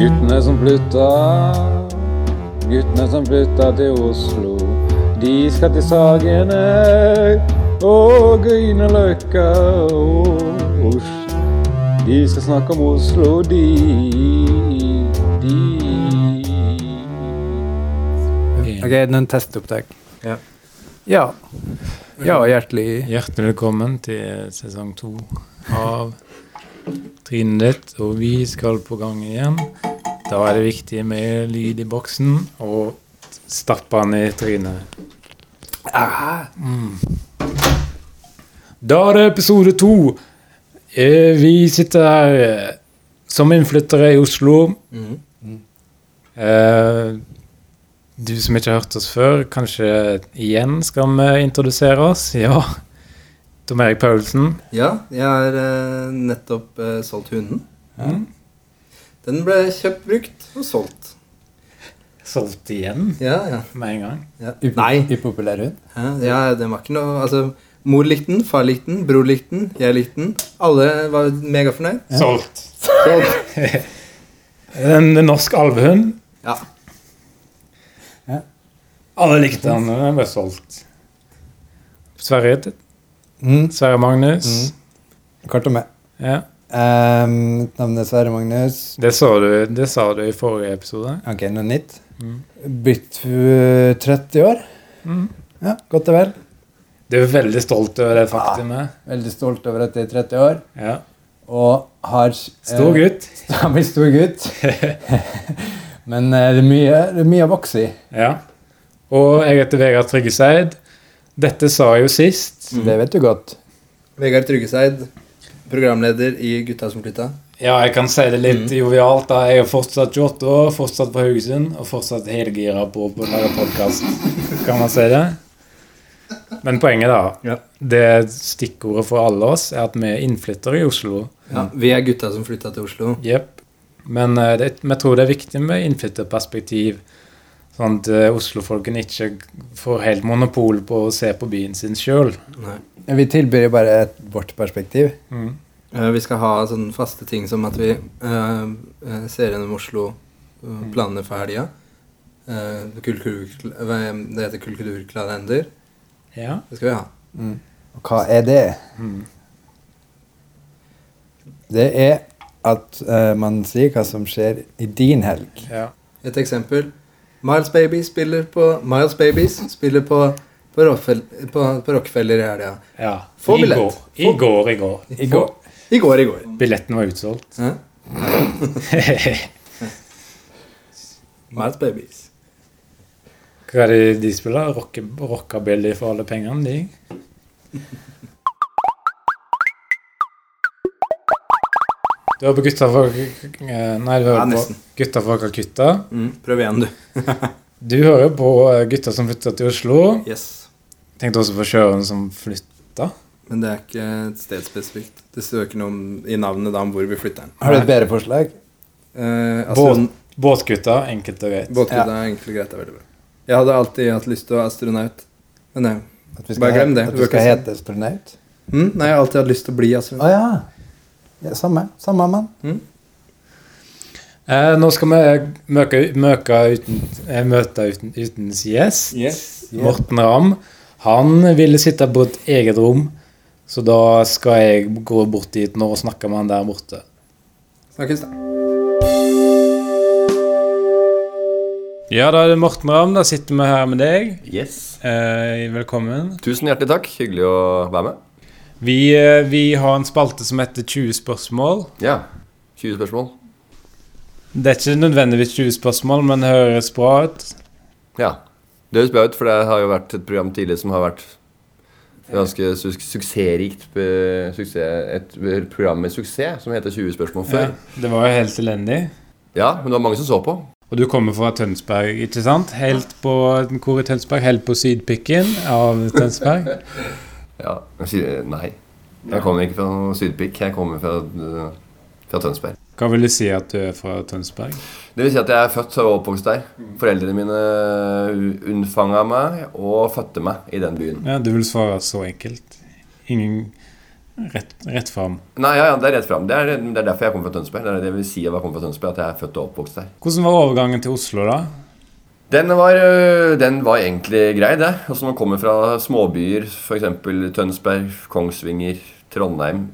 Guttene som flytta, guttene som flytta til Oslo. De skal til Sagene og Grünerløkka og Oslo. De skal snakke om Oslo, de, de. Ok, det er en testopptak. Ja. Ja. Ja, hjertelig Hjertelig velkommen til sesong to av Trynet ditt, og vi skal på gang igjen. Da er det viktig med lyd i boksen og stappe den i trynet. Mm. Da er det episode to. Eh, Vi sitter her eh, som innflyttere i Oslo. Eh, Du som ikke har hørt oss før, kanskje igjen skal vi introdusere oss? Ja. Tom Erik Paulsen. Ja, jeg har eh, nettopp eh, solgt hunden. Mm. Den ble kjøpt brukt og solgt. Solgt igjen Ja, ja. med en gang. ja. Upo- Nei. upopulær hund. Ja, ja, den var ikke noe Altså, mor likte den, far likte den, bror likte den, jeg likte den. Alle var megafornøyd. Solgt. Solgt. En norsk alvehund. Ja. Alle likte den, den ble solgt. Sverre, Mm. Sverre Magnus. Kort og med. Ja. Um, mitt navn er Sverre Magnus. Det, sa du, det sa du i forrige episode. Ok, noe nytt. Mm. Blitt uh, 30 år. Mm. Ja, godt og vel. Du er veldig stolt over det faktumet. Veldig stolt over at jeg er 30 år. Ja. Og har Stor eh, gutt. Jeg stor gutt. Men eh, det, er mye, det er mye å vokse i. Ja. Og jeg heter Vegard Tryggeseid. Dette sa jeg jo sist. Så det vet du godt. Vegard Tryggeseid, programleder i Gutta som flytta. Ja, jeg kan si det litt Mm. jovialt. da. Jeg er fortsatt 28 år, fortsatt på Haugesund og fortsatt helgira på på å lage podkast. Kan man si det? Men poenget, da, Ja. det stikkordet for alle oss, er at vi er innflyttere i Oslo. Ja, vi er gutta som flytta til Oslo. Jepp. Men eh, det, vi tror det er viktig med innflytterperspektiv. Sånn at eh, Oslofolkene ikke får helt monopol på å se på byen sin sjøl. Vi tilbyr jo bare et, vårt perspektiv. Mm. Eh, vi skal ha sånne faste ting som at vi uh, eh, ser gjennom Oslo eh, planene for helga. Uh, kultur, det heter Kulturkalender. Ja. Det skal vi ha. Mm. Og hva er det? Mm. Det er at uh, man sier hva som skjer i din helg. ja. Et eksempel. Miles Baby spiller på Miles Babies spiller på, på, Rockefeller i helga. ja. Få I billett. går. I går, i går. I går. I går, i går. Billetten var utsolgt. Miles Babies. Hva er det de spiller? Rockabilly for alle pengene, de? Du var på Gutta eh, Nei, du Ja, hører på. Gutta fra Calcutta. Mm, prøv igjen, du. Du hører på eh, Gutta som flytta til Oslo. Yes. Tenkte også på Sjøren som flytta. Men det er ikke et sted spesifikt. Det står ikke noe i navnet da om hvor vi flytter den. Har du et bedre forslag? Eh, Båt, båtgutta, enkelt og greit. Båtgutta er enkelt og greit. er veldig bra. Jeg hadde alltid hatt lyst til å være astronaut. Men nei. Bare glem det. At Du du skal hete astronaut? Mm, nei, jeg har alltid hatt lyst til å bli Å Oh, ja. Ja. Samme. Samme mann. Eh, nå skal vi møke, møke uten, eh, møte uten, uten gjest. Yes. Morten Ramm. Han ville sitte på et eget rom, så da skal jeg gå bort dit nå og snakke med han der borte. Snakkes, da. Ja, da er det Morten Ramm. Da sitter vi her med deg. Yes. Eh, velkommen. Tusen hjertelig takk. Hyggelig å være med. Vi, eh, vi har en spalte som heter 20 spørsmål. Ja. 20 spørsmål. Det er ikke nødvendigvis 20 spørsmål, men det høres bra ut. Ja. Det høres bra ut, for det har jo vært et program tidligere som har vært ganske su suksessrikt. eh, Suksess, et program med suksess som heter 20 spørsmål Ja, før. det var jo helt elendig. Ja, men det var mange som så på. Og du kommer fra Tønsberg, ikke sant? Helt på Hvor i Tønsberg? Helt på sydpikken av Tønsberg? Ja. Sier nei. Jeg kommer ikke fra Sydpikk. Jeg kommer fra, eh, fra Tønsberg. Hva vil du si at du er fra Tønsberg? Det vil si at jeg er født og oppvokst der. Foreldrene mine unnfanga meg og fødte meg i den byen. Ja, Du vil svare så enkelt. Ingen Rett, rett fram. Nei, ja, ja, det er rett fram. Det er, det er derfor jeg kommer fra Tønsberg. Det er det jeg vil si at jeg kommer fra Tønsberg, at jeg er født og oppvokst der. Hvordan var overgangen til Oslo, da? Den var, den var egentlig grei, det. Altså Man kommer fra småbyer, f.eks. Tønsberg, Kongsvinger, Trondheim,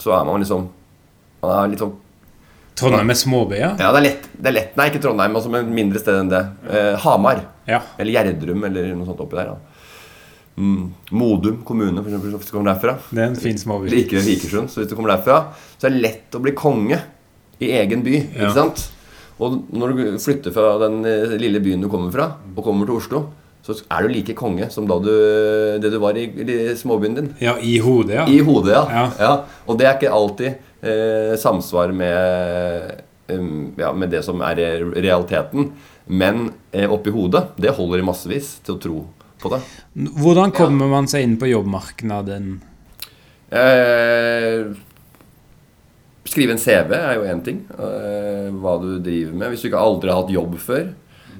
så er man liksom Man er litt sånn Trondheim er småby, ja? Ja, det er lett. Det er lett. Nei, ikke Trondheim, altså, men mindre sted enn det. Eh, Hamar. Ja. Eller Gjerdrum, eller noe sånt oppi der. da mm. Modum kommune, for eksempel, hvis du kommer derfra. Det er en fin småby. Like ved Vikersund. Så hvis du kommer derfra, så er det lett å bli konge i egen by. Ja. Ikke sant? Og når du flytter fra den eh, lille byen du kommer fra, og kommer til Oslo, så er du like konge som da du, det du var i, i småbyen din. Ja, i hodet, ja. I hodet, ja. Ja. ja. Og det er ikke alltid eh, samsvar med, um, ja, med det som er realiteten. Men eh, oppi hodet, det holder i massevis til å tro på det. Hvordan kommer man seg inn på jobbmarkedet? Eh, skrive en CV er jo én ting. Eh, hva du driver med. Hvis du ikke aldri har hatt jobb før,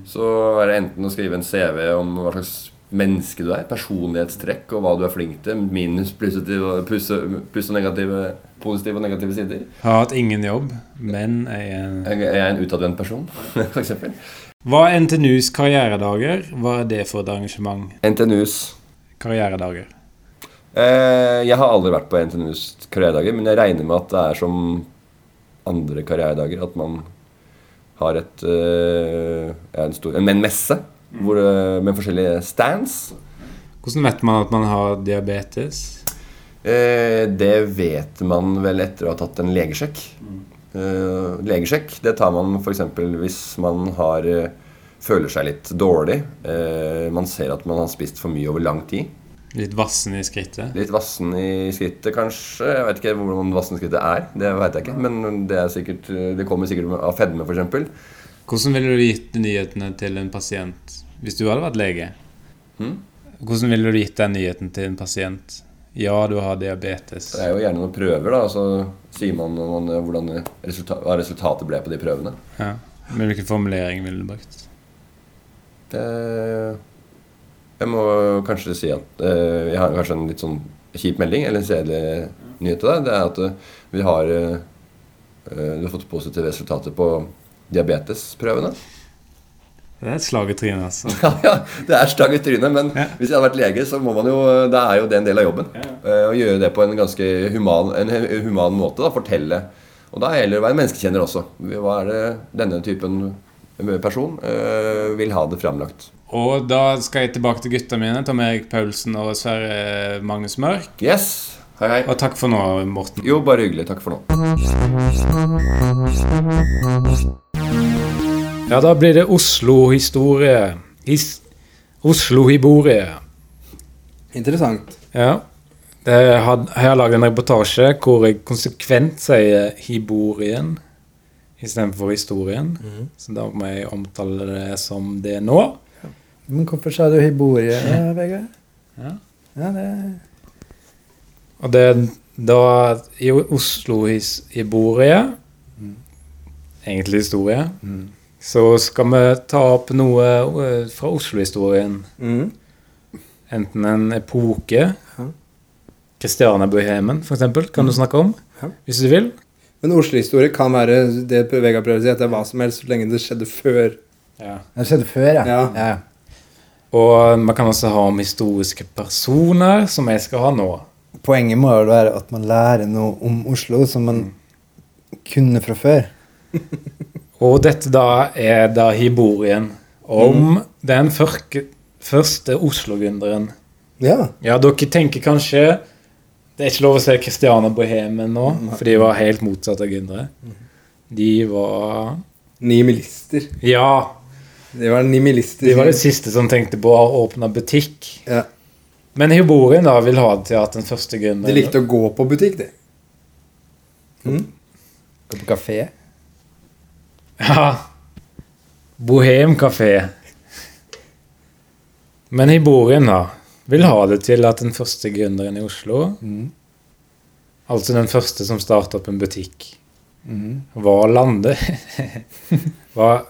så er det enten å skrive en CV om hva slags menneske du er, personlighetstrekk og hva du er flink til, minus pluss, og negative, positive og negative sider. Har hatt ingen jobb, men er Jeg er en utadvendt person, eksempel. Hva er NTNUs karrieredager? Hva er det for et arrangement? NTNUs Karrieredager. Eh, Jeg har aldri vært på NTNUs karrieredager, men jeg regner med at det er som andre karrieredager. At man har et eh, en, stor, en, messe hvor, med forskjellige stands. Hvordan vet man at man har diabetes? Eh, det vet man vel etter å ha tatt en legesjekk. Eh, legesjekk det tar man f.eks. hvis man har, eh, føler seg litt dårlig. Eh, man ser at man har spist for mye over lang tid. Litt vassen i skrittet? Litt vassen i skrittet, kanskje. Jeg vet ikke hvordan vassen i skrittet er. Det vet jeg ikke, Men det, er sikkert, det kommer sikkert av fedme, f.eks. Hvordan ville du gitt nyhetene til en pasient hvis du hadde vært lege? Hmm? Hvordan ville du gitt den nyheten til en pasient? Ja, du har diabetes. Det er jo gjerne noen prøver, da. Så sier man, man hvordan resultat, hva resultatet ble på de prøvene. Ja. Men hvilken formulering ville du brukt? Det, jeg må kanskje si at eh, jeg har kanskje en litt sånn kjip melding, eller en kjedelig nyhet til deg. Det er at uh, vi har eh, Du har fått positive resultater på diabetesprøvene. Det er et slag i trynet, altså. Ja, ja, det er slag i trynet, men Ja. hvis jeg hadde vært lege, så må man jo Da er jo det en del av jobben. Eh, Å gjøre det på en ganske human, en human måte. da, Fortelle. Og da gjelder det å være menneskekjenner også. Hva er det denne typen person eh, vil ha det framlagt? Og da skal jeg tilbake til gutta mine, Tom Erik Paulsen og Sverre Magnus Mørk. Yes. Hei, hei. Og takk for nå, Morten. Jo, bare hyggelig. Takk for nå. Ja, da blir det Oslo-historie. Oslo-hiborie. Interessant. Ja. Jeg har laget en reportasje hvor jeg konsekvent sier hiborien istedenfor historien. Så da må jeg omtale det som det nå. Men hvorfor sa du Hiborie, eh, Vegard? Ja. Ja, det Og det da i Oslo-hiborie, egentlig historie, så skal vi ta opp noe eh, fra Oslo-historien. Mm. Enten en epoke Ja. Christiania-bohemen, for eksempel, kan du snakke om. Ja. Hvis du vil. Men Oslo-historie kan være det Vegard prøver å si, at det er hva som helst så lenge det skjedde før. Ja. Det skjedde før, ja. Ja. ja. Og man kan også ha om historiske personer, som jeg skal ha nå. Poenget må jo være at man lærer noe om Oslo som man kunne fra før. Og dette da er da hiborien om den førke, første Oslo-gründeren. Ja. Ja, dere tenker kanskje Det er ikke lov å se Christiane Bohemen nå, for de var helt motsatt av gründere. De var Nihilister. Ja, De var nihilister. de var det siste som tenkte på å åpne butikk. Ja. Men Hyborien da vil ha det til at den første De likte å gå på butikk, de. Mm. Gå på kafé. Ja. Bohem kafé. Men Hyborien, da vil ha det til at den første gründeren i Oslo, Mm. altså den første som startet opp en butikk, Mm. var Lande. var,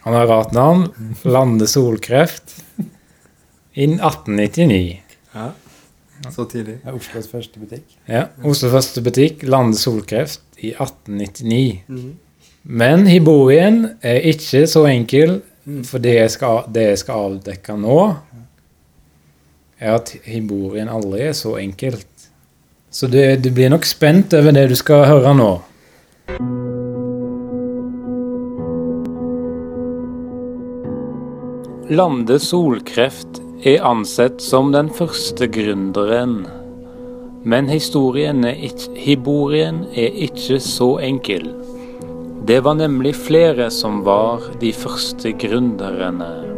han har rart navn. Lande Solkreft. I 1899. Ja. Så tidlig. Er Oslos første butikk. Ja, Oslos første butikk, Lande Solkreft, i 1899. Men Hiborien er ikke så enkel, for det jeg skal, det jeg skal avdekke nå, er at Hiborien aldri er så enkelt. Så du, du blir nok spent over det du skal høre nå. Lande Solkreft er ansett som den første gründeren. Men historien er ikke, Hiborien er ikke så enkel. Det var nemlig flere som var de første gründerne.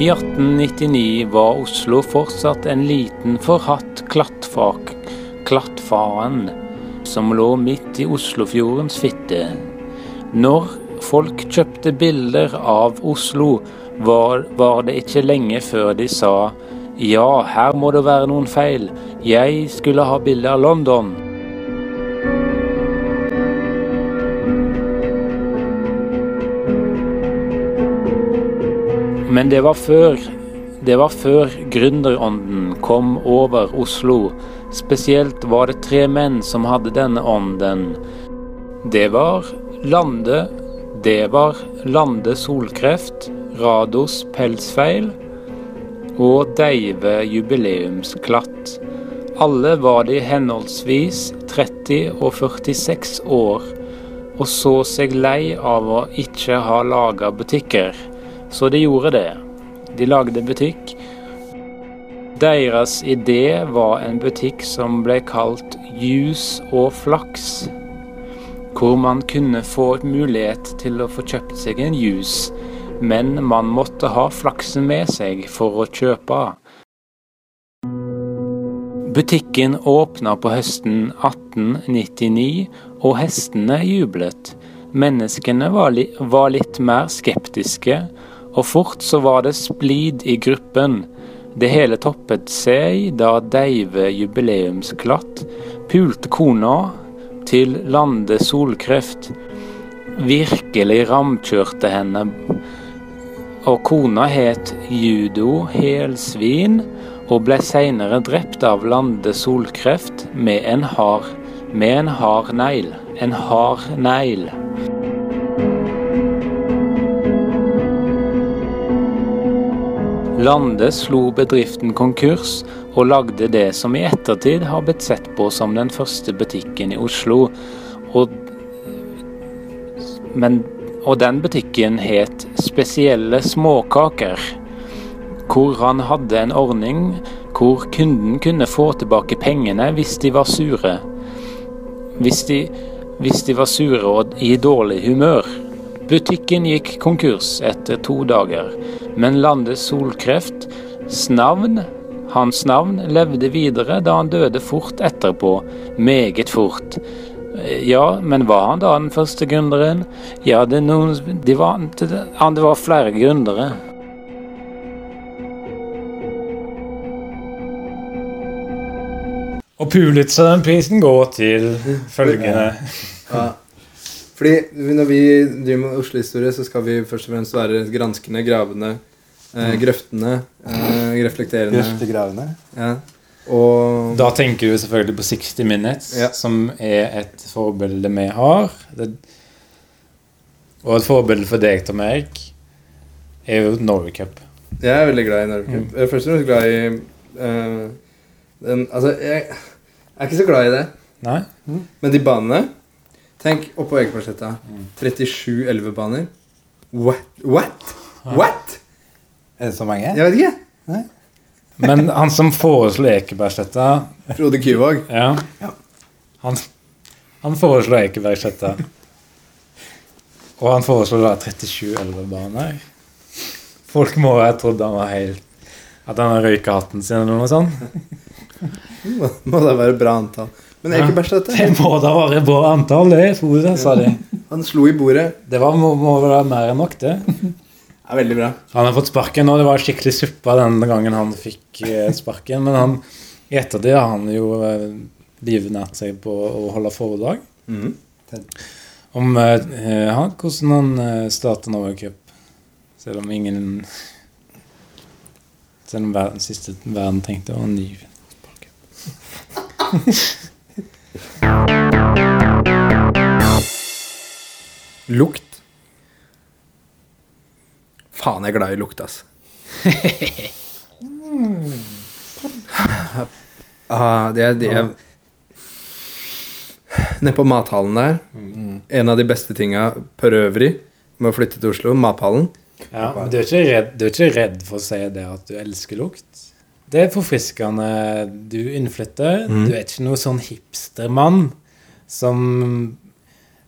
I 1899 var Oslo fortsatt en liten, forhatt klattfak, Klattfaren, som lå midt i Oslofjordens fitte. Når folk kjøpte bilder av Oslo, var, var det ikke lenge før de sa ja, her må det være noen feil, jeg skulle ha bilde av London. Men det var før det var før gründerånden kom over Oslo. Spesielt var det tre menn som hadde denne ånden. Det var Lande, det var Lande Solkreft, Rados Pelsfeil og Deive Jubileumsklatt. Alle var de henholdsvis 30 og 46 år, og så seg lei av å ikke ha laga butikker, så de gjorde det. De lagde butikk. Deres idé var en butikk som ble kalt Jus og flaks, hvor man kunne få mulighet til å få kjøpt seg en jus, men man måtte ha flaksen med seg for å kjøpe. Butikken åpna på høsten 1899, og hestene jublet. Menneskene var, li var litt mer skeptiske, og fort så var det splid i gruppen. Det hele toppet seg da Deive jubileumsklatt pulte kona til Lande Solkreft. Virkelig ramkjørte henne. Og kona het Judo Helsvin og ble seinere drept av Lande Solkreft med en hard, med en hard negl. En hard negl. Lande slo bedriften konkurs og lagde det som i ettertid har blitt sett på som den første butikken i Oslo. Og, men, og den butikken het Spesielle småkaker. Hvor han hadde en ordning hvor kunden kunne få tilbake pengene hvis de var sure. Hvis de, hvis de var sure og i dårlig humør. Butikken gikk konkurs etter to dager, men Landes Solkrefts navn, hans navn, levde videre da han døde fort etterpå, meget fort. Ja, men var han da den første gründeren? Ja, det, noen, de var, det, det var flere gründere. Og Pulitzerprisen går til følgende Ja. Fordi når vi driver med Oslo-historie, så skal vi først og fremst være granskende, gravende, eh, grøftende, eh, reflekterende. Grøftegravende. Ja. Og Da tenker du selvfølgelig på 60 Minutes, Ja. som er et forbilde vi har. Det, og et forbilde for deg, Tom Erik, er jo Norway Cup. jeg er veldig glad i Norway Cup. Jeg er først og fremst glad i eh, den Altså, jeg er ikke så glad i det. Nei? Men de banene Tenk oppå Ekebergsletta. 37 elvebaner. What? What? What? Er det så mange? Jeg vet ikke. Men han som foreslo Ekebergsletta Frode Kyvåg. Ja. Han, han foreslo Ekebergsletta. Og han foreslo da 37 elvebaner. Folk må ha trodd han var helt At han har røyka hatten sin eller noe sånt. Må, må det være bra antall. Men Ekebergsletta Det må da være bra antall, det, Frode, sa de. Han slo i bordet. Det var, må, må være mer enn nok, det. er veldig bra. Han har fått sparken, og det var skikkelig suppa den gangen han fikk eh, sparken. Men han, i ettertid har han jo eh, livnært seg på å holde foredrag Mm. om eh, han, hvordan han eh, starta Norway Cup. Selv om ingen Den verden, siste verden var en ny Lukt. Faen, jeg er glad i lukt, ass. ah, det er det er Nede på mathallen der, en av de beste tinga for øvrig med å flytte til Oslo, mathallen. Ja, men du er, ikke redd, du er ikke redd for å si det at du elsker lukt? Det er forfriskende. Du innflytter. Mm. Du er ikke noe sånn hipstermann som,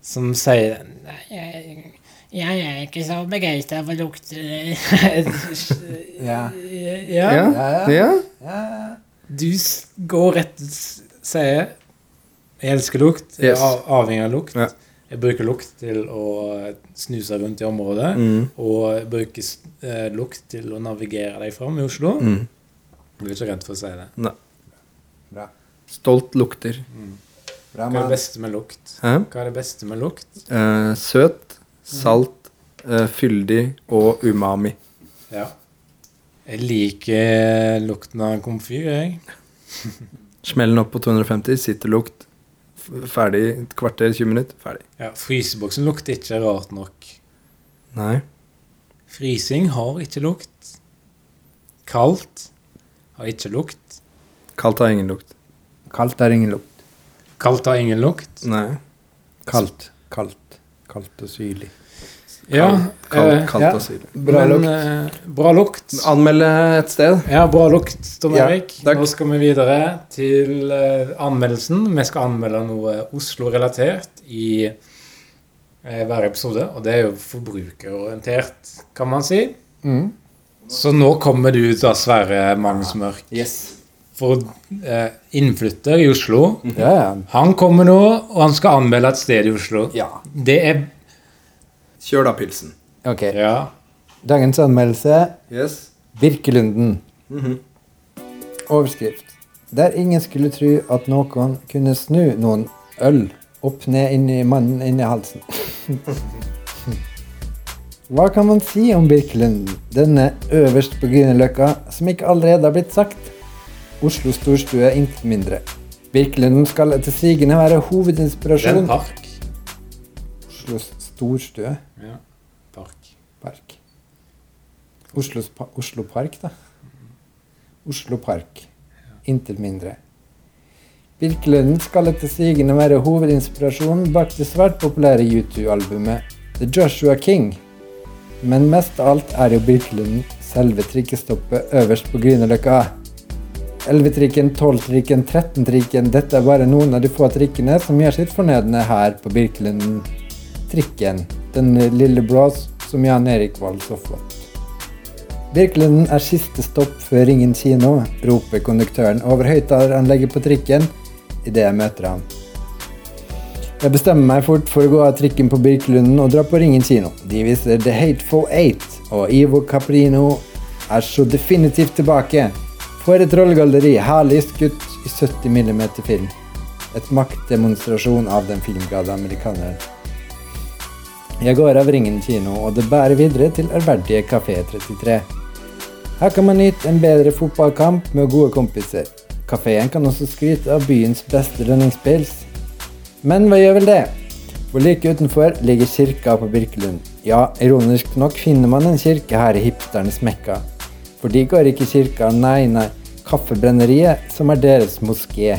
som sier Nei, jeg, jeg er ikke så begeistra for lukter Ja. ja. Ja. Ja, ja. ja. Du går rett og sier Jeg elsker lukt. Jeg er Yes. av- avhengig av lukt. Ja. Jeg bruker lukt til å snuse rundt i området. Mm. Og bruker eh, lukt til å navigere deg fram i Oslo. Mm. Du er ikke redd for å si det. Bra. Stolt lukter. Bra Hva er det beste med lukt? Hæ? Hva er det beste med lukt? Eh, søt, salt, eh, fyldig og umami. Ja. Jeg liker lukten av komfyr, jeg. Smell den opp på 250, sitter lukt. Ferdig et kvarter, 20 minutter. Ferdig. Ja, Fryseboksen lukter ikke rart nok. Nei. Frysing har ikke lukt. Kaldt har ikke lukt. Kaldt har ingen lukt. Kaldt har ingen lukt. Kaldt har ingen lukt. Nei. Kaldt. Kaldt. Kaldt og syrlig. Ja, kald, kald, kaldt ja. Bra men, lukt. eh, bra lukt. Anmelde et sted. Ja, bra lukt, Tom Erik. Ja, Nå skal vi videre til eh, anmeldelsen. Vi skal anmelde noe Oslo-relatert i eh, hver episode. Og det er jo forbrukerorientert, kan man si. Mm. Så nå kommer du da, Sverre Magnusmørk. Yes. For eh, innflytter i Oslo. Ja, ja. Han kommer nå, og han skal anmelde et sted i Oslo. ja. Det er Kjør da pilsen. Ok. Ja. Dagens anmeldelse Yes. Birkelunden. Mhm. Overskrift. Der ingen skulle tro at noen kunne snu noen øl opp ned inni mannen inni halsen. Hva kan man si om Birkelunden, denne øverst på Grünerløkka, som ikke allerede har blitt sagt? Oslo storstue intet mindre. Birkelunden skal etter sigende være Det er en park. Oslos storstue. Ja, park. Park. Oslos, Oslo Park, da. Oslo Park. Intet mindre. Birkelunden skal etter sigende være hovedinspirasjonen bak det svært populære U2-albumet The Joshua King. Men mest av alt er jo Birkelunden selve trikkestoppet øverst på Grünerløkka. 11-trikken, 12-trikken, 13-trikken Dette er bare noen av de få trikkene som gjør sitt fornødne her på Birkelunden. Trikken. Den lille blås som Jan Erik valgte så flott. Birkelunden er siste stopp før Ringen kino, roper konduktøren over høyttaleranlegget på trikken idet jeg møter ham. Jeg bestemmer meg fort for å gå av trikken på Birkelunden og dra på Ringen kino. De viser The Hateful Eight, og Ivo Caprino er så definitivt tilbake. For et rollegalleri, herlig skutt i 70 mm film. Et maktdemonstrasjon av den filmglade amerikaneren. Jeg går av Ringen kino, og det bærer videre til ærverdige Kafé 33. Her kan man nyte en bedre fotballkamp med gode kompiser. Kafeen kan også skryte av byens beste lønningspils. Men hva gjør vel det? For like utenfor ligger kirka på Birkelund. Ja, ironisk nok finner man en kirke her i hipsternes mekka. For de går ikke i kirka, nei, nei. Kaffebrenneriet, som er deres moské.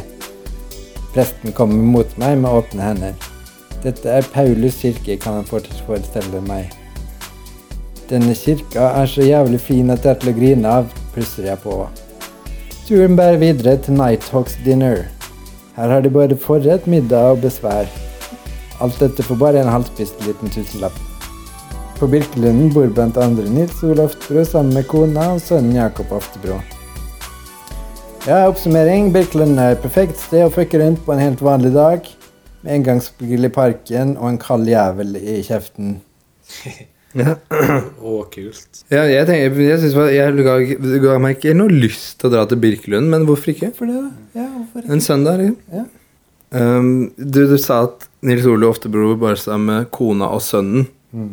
Presten kommer mot meg med åpne hender. Dette er Paulus kirke, kan han fortsatt forestille meg. Denne kirka er så jævlig fin at det er til å grine av, plusser jeg på. Turen bærer videre til Nighthawks Dinner. Her har de både forrett, middag og besvær. Alt dette for bare en halvspist liten tusenlapp. På Birkelunden bor blant andre Nils Olof Oftebro sammen med kona og sønnen Jakob Oftebro. Ja, oppsummering. Birkelunden er et perfekt sted å fucke rundt på en helt vanlig dag. Med engangsgrill i parken og en kald jævel i kjeften. Ja. Råkult. Ja, jeg tenker, jeg synes, jeg ga, ga meg ikke noe lyst til å dra til Birkelund, men hvorfor ikke? For det, da? Ja, hvorfor En søndag, liksom. Ja. Um, du, du sa at Nils Ole Oftebro bare sa med kona og sønnen. Mm.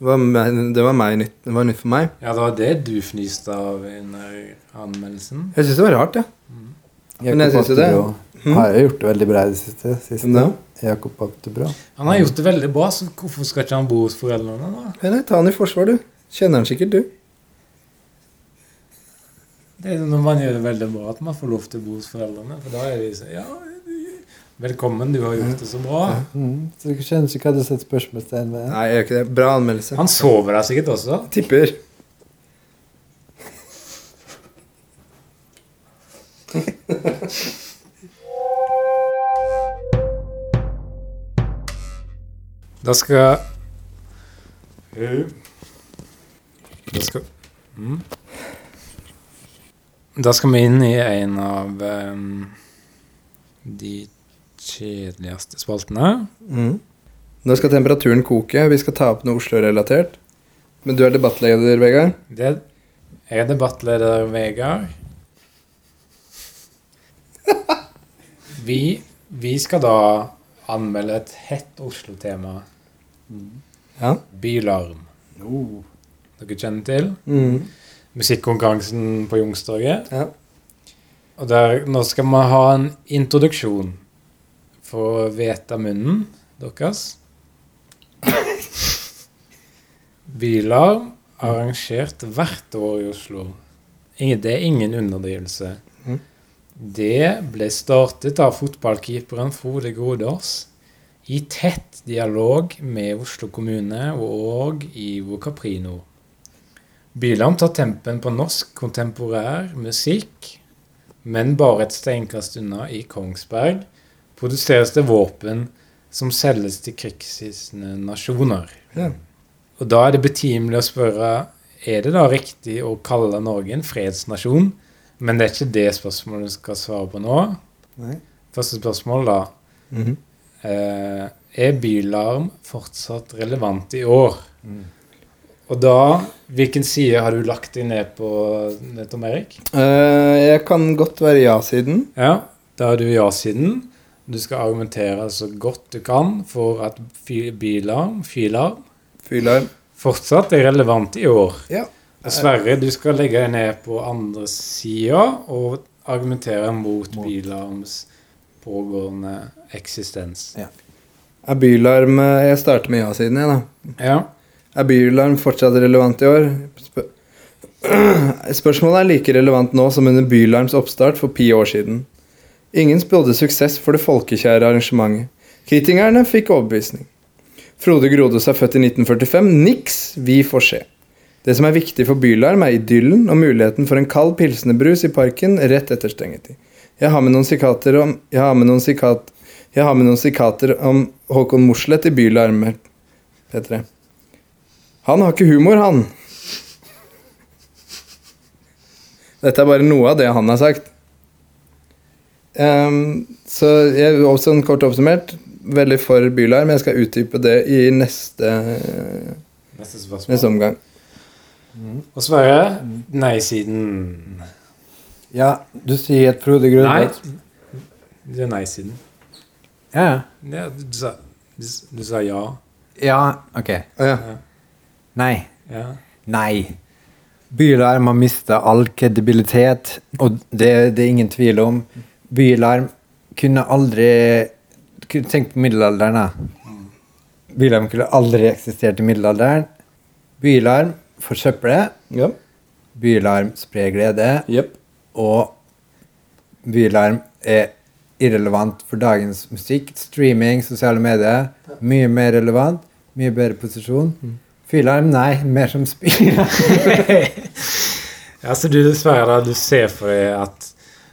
Det var, meg- det var, meg nytt, det var nytt for meg. Ja, det var det du fnyste av under anmeldelsen. Jeg syns det var rart, ja. Men jeg syns jo det- Hm? har jo gjort det veldig bra i det siste. siste. Da? Jakob Oftebro. Han har gjort det veldig bra, så hvorfor skal ikke han bo hos foreldrene? da? Nei, ta han i forsvar, du. Kjenner han sikkert, du. Det er Når man gjør det veldig bra, at man får lov til å bo hos foreldrene. For da er de sånn Ja, velkommen, du har gjort det så bra. Mm. Så du kjenner ikke hva du setter spørsmålstegn ved? Nei, jeg gjør ikke det. Bra anmeldelse. Han sover der sikkert også. Tipper. Da skal Da skal mm. Da skal vi inn i en av um, de kjedeligste spaltene. Mm. Nå skal temperaturen koke. Vi skal ta opp noe Oslo-relatert. Men du er debattleder, Vegard. Det er debattleder Vegard. Vi, vi skal da anmelde et hett Oslo-tema. Ja. Bylarm. Oh. Dere kjenner til? Mm. Musikkonkurransen på Youngstorget. ja. Og der, nå skal vi ha en introduksjon for å vite munnen deres. Bylarm arrangert hvert år i Oslo. Det er ingen underdrivelse. Mhm. Det ble startet av fotballkeeperen Frode Grodås i tett dialog med Oslo kommune og Ivo Caprino. Byland tar tempen på norsk kontemporær musikk, men bare et steinkast unna i Kongsberg produseres det våpen som selges til krigshissende nasjoner. Ja. Og da er det betimelig å spørre er det da riktig å kalle Norge en fredsnasjon. Men det er ikke det spørsmålet du skal svare på nå. Nei. Første spørsmål, da. Mhm. Eh, er bylarm fortsatt relevant i år? Mm. Og da, hvilken side har du lagt deg ned på, Tom Erik? Eh, jeg kan godt være ja-siden. Ja, da er du ja-siden. Du skal argumentere så godt du kan for at bilarm, filarm fylarm, Fylarm. fortsatt er relevant i år. Ja. Dessverre, du skal legge deg ned på andre sida og argumentere mot bilarms pågående eksistens. Er bylarm eh, Jeg starter med ja-siden, jeg, da. Ja. Er bylarm fortsatt relevant i år? Spør Spørsmålet er like relevant nå som under bylarms oppstart for ti år siden. Ingen spådde suksess for det folkekjære arrangementet. Kritikerne fikk overbevisning. Frode Grodås er født i 1945. Niks, vi får se. Det som er viktig for bylarm, er idyllen og muligheten for en kald pilsnerbrus i parken rett etter stengetid. Jeg har med noen sikater om Jeg har med noen sikat, jeg har med noen sikater om Håkon Mosleth i Bylarmer, P3. Han har ikke humor, han. Dette er bare noe av det han har sagt. Um, så jeg også en kort oppsummert. Veldig for Bylarm. Jeg skal utdype det i neste, Neste spørsmål. neste omgang. Og Sverre, nei-siden. Ja, du sier et Frode Nei. Det er nei-siden. Ja. Ja, du, sa, du, du sa ja. ja, ok. Ja. Nei. Ja. Nei. Bylarm har mista all kredibilitet, og det, det er ingen tvil om. Bylarm kunne aldri Tenk på middelalderen, da. Bylarm kunne aldri eksistert i middelalderen. Bylarm forsøpler. ja. Bylarm sprer glede. Yep. Og bylarm er irrelevant for dagens musikk. Streaming, sosiale medier. Mye mer relevant. Mye bedre posisjon. Fylarm, nei. Mer som spiller. altså, du dessverre, du ser for deg at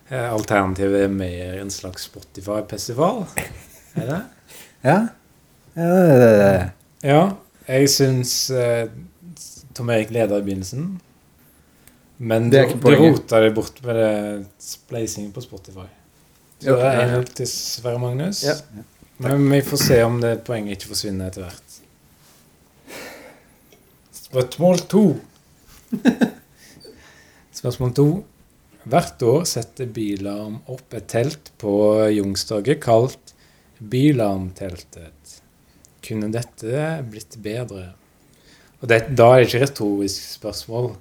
eh, alternativet er mer en slags Spotify-festival? Er det? ja. ja det, er det. Ja, jeg syns eh, Tom Erik leder i begynnelsen. Men Det du, du rota deg bort med det spleising på Spotify. Det er 1-0 til Sverre Magnus. Ja. Men vi får se om det poenget ikke forsvinner etter hvert. Spørsmål to. Spørsmål to. Hvert år setter Bilarm opp et telt på Youngstorget kalt Bilarmteltet. Kunne dette blitt bedre? Og det, da er det ikke retorisk spørsmål.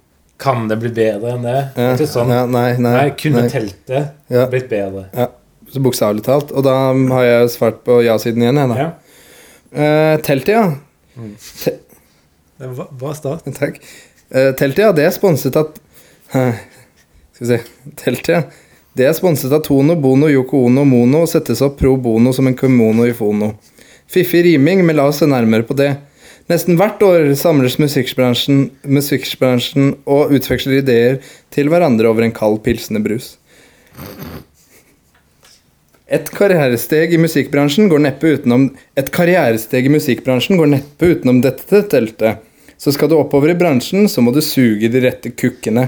Kan det bli bedre enn det? Det Ja, ikke sånn. ja, nei, nei, Nei, kunne nei. teltet Ja. blitt bedre? Så bokstavelig talt. Og da har jeg svart på ja-siden igjen, jeg, da. Ja. Uh, teltet, ja. Det var bra start. Takk. Uh, teltet, ja, det er sponset av uh, Skal vi se. Teltet, ja. Det er sponset av Tono, Bono, Yoko Ono Mono og settes opp pro bono som en kimono i fono. Fiffig riming, men la oss se nærmere på det. Nesten hvert år samles musikkbransjen, musikkbransjen og utveksler ideer til hverandre over en kald pilsnerbrus. Et karrieresteg i musikkbransjen går neppe utenom Et karrieresteg i musikkbransjen går neppe utenom dette teltet. Så skal du oppover i bransjen, så må du suge de rette kukkene.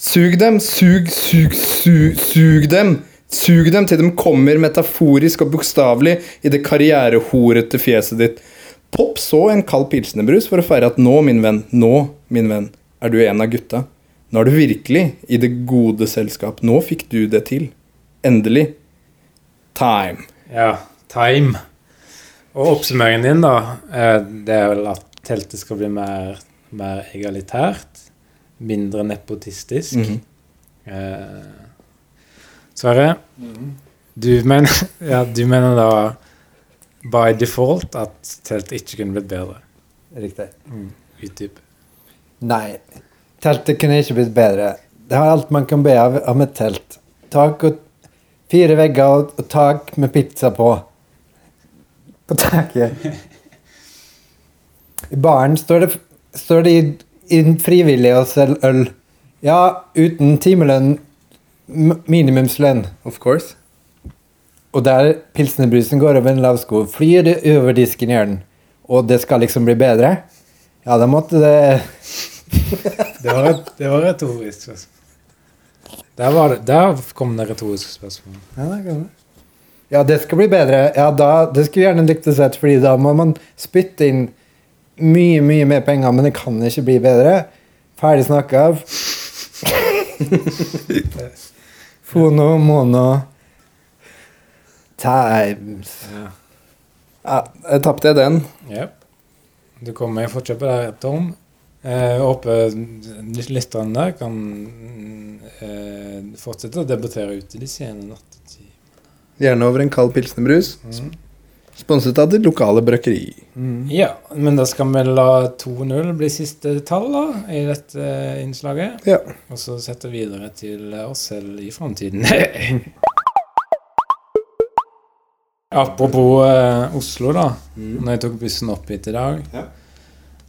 Sug dem, sug, sug, sug, sug dem. Sug dem til de kommer metaforisk og bokstavelig i det karrierehorete fjeset ditt. Popp så en kald pilsnerbrus for å feire at nå, min venn, nå, min venn, er du en av gutta. Nå er du virkelig i det gode selskap. Nå fikk du det til. Endelig. Time. Ja, time. Og oppsummeringen din, da, eh, det er vel at teltet skal bli mer, mer egalitært. Mindre nepotistisk. Mhm. eh, Sverre, du, mener, ja, du mener da by default at teltet ikke kunne blitt bedre? Riktig. Utdyp. Nei, teltet kunne ikke blitt bedre. Det har alt man kan be av, av et telt. Tak og fire vegger og, tak med pizza på. På taket. I baren står det, står det frivillig å selge øl. Ja, uten timelønn, minimumslønn. Of course. Og der pilsnerbrusen går over en lav sko, flyr det over disken, gjør den. Og det skal liksom bli bedre? Ja, da måtte det Det var, et, det var retorisk spørsmål. Der, var det, der kom det retoriske spørsmål. Ja, det kan det. Ja, det skal bli bedre. Ja, da, det skulle jeg gjerne likt å sett, fordi da må man spytte inn mye, mye mer penger, men det kan ikke bli bedre. Ferdig snakka. Fono, mono Times. Ja. Ja, jeg tapte den. Yep. Du kommer fortsatt på det, Tom. Eh, Jeg håper lytterne kan eh, fortsette å debattere ute de sene nattetimene. Gjerne over en kald pilsnerbrus. Mm. Sponset av det lokale brøkkeri. Ja, men da skal vi la 2-0 bli siste tall da, i dette innslaget. Ja. Og så sette videre til oss selv i framtiden. Apropos eh, Oslo, da. Når jeg tok bussen opp hit i dag. Ja.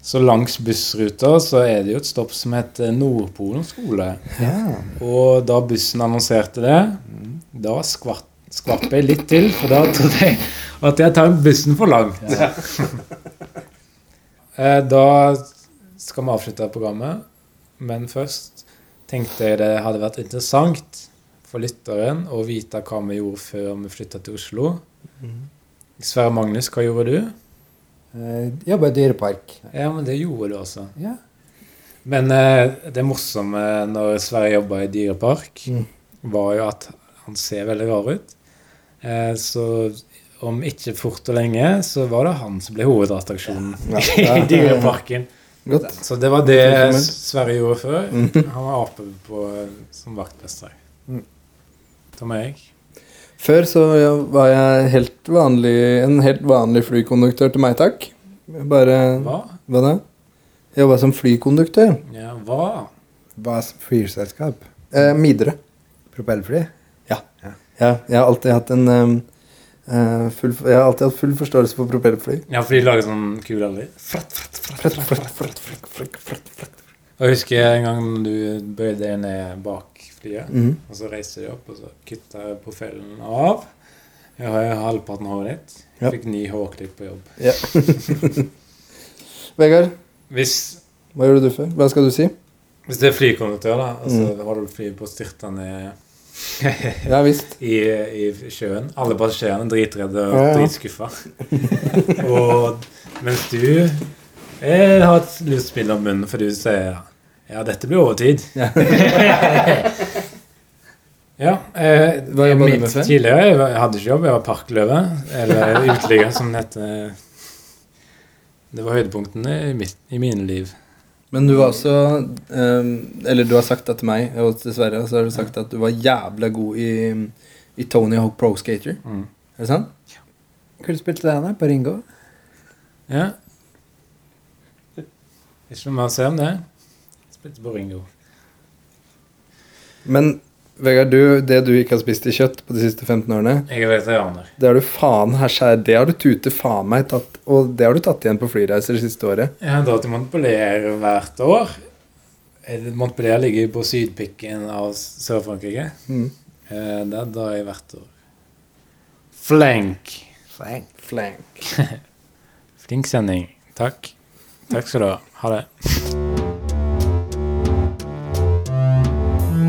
Så langs bussruta så er det jo et stopp som heter Nordpolen skole. Ja. Og da bussen annonserte det, da skvatt, skvatt jeg litt til, for da trodde jeg at jeg tar bussen for langt. Ja. da skal vi avslutte programmet, men først tenkte jeg det hadde vært interessant for lytteren å vite hva vi gjorde før vi flytta til Oslo. Sverre Magnus, hva gjorde du? Eh, Jobba i dyrepark. Ja, men det gjorde du også. Ja. Men eh, det morsomme når Sverre jobba i dyrepark, Mm. var jo at han ser veldig rar ut. Eh, så om ikke fort og lenge, så var det han som ble hovedattraksjonen i dyreparken. Godt. Så det var det Sverre gjorde før. Han var ape på, som vaktmester. Mm. Tom Erik. Før så var jeg helt vanlig, en helt vanlig flykonduktør til meg, takk. Bare Hva? Hva da? Jobba som flykonduktør. Ja, hva? Hva flyselskap? Eh, Midre. Propellfly? Ja, jeg har alltid hatt en um, uh, full, Jeg har alltid hatt full forståelse for propellfly. Ja, for de lager sånn kule lyd. Fratt, fratt, fratt, fratt, fratt, fratt, fratt, fratt. fratt. jeg husker en gang du bøyde deg ned bak flyet, Mm. og så reiste de opp, og så kutta profellen av. Jeg har halvparten av håret ditt. Ja. Fikk ny hårklipp på jobb. Ja. Vegard, Hvis, hva gjorde du før? Hva skal du si? hvis det er flykonduktør, da, og så Mm. har du flyet på ned Ja visst. i, i sjøen. Alle passasjerene er dritredde og Ja, ja. dritskuffa. og mens du jeg har et lyst spill om munnen, for du sier ja, dette blir overtid. Ja. ja. Eh, Hva jobba du med før? Tidligere jeg hadde ikke jobb, jeg var parkløve. Eller uteligger, som det heter. Det var høydepunktene i, mitt, i mine liv. Men du var også eh, Eller du har sagt det til meg, og til Sverre, så har du sagt at du var jævla god i, i Tony Hawk Pro Skater. Mm. Er det sant? Hvor spilte du den? På Ringo? Ja. Ikke noe mer å si om det. Spilte på Ringo. Men Vegard, du, det du ikke har spist i kjøtt på de siste 15 årene, Jeg er vegetarianer. det har du faen her skjær, Det har du tute faen meg tatt Og det har du tatt igjen på flyreiser det siste året. Jeg har dratt til Montpellier hvert år. Eh, Montpellier ligger på sydpikken av Sør-Frankrike. Mm. Eh, Der drar jeg hvert år. Flank. Flank. Flink sending. Takk. Takk skal du ha. Ha det.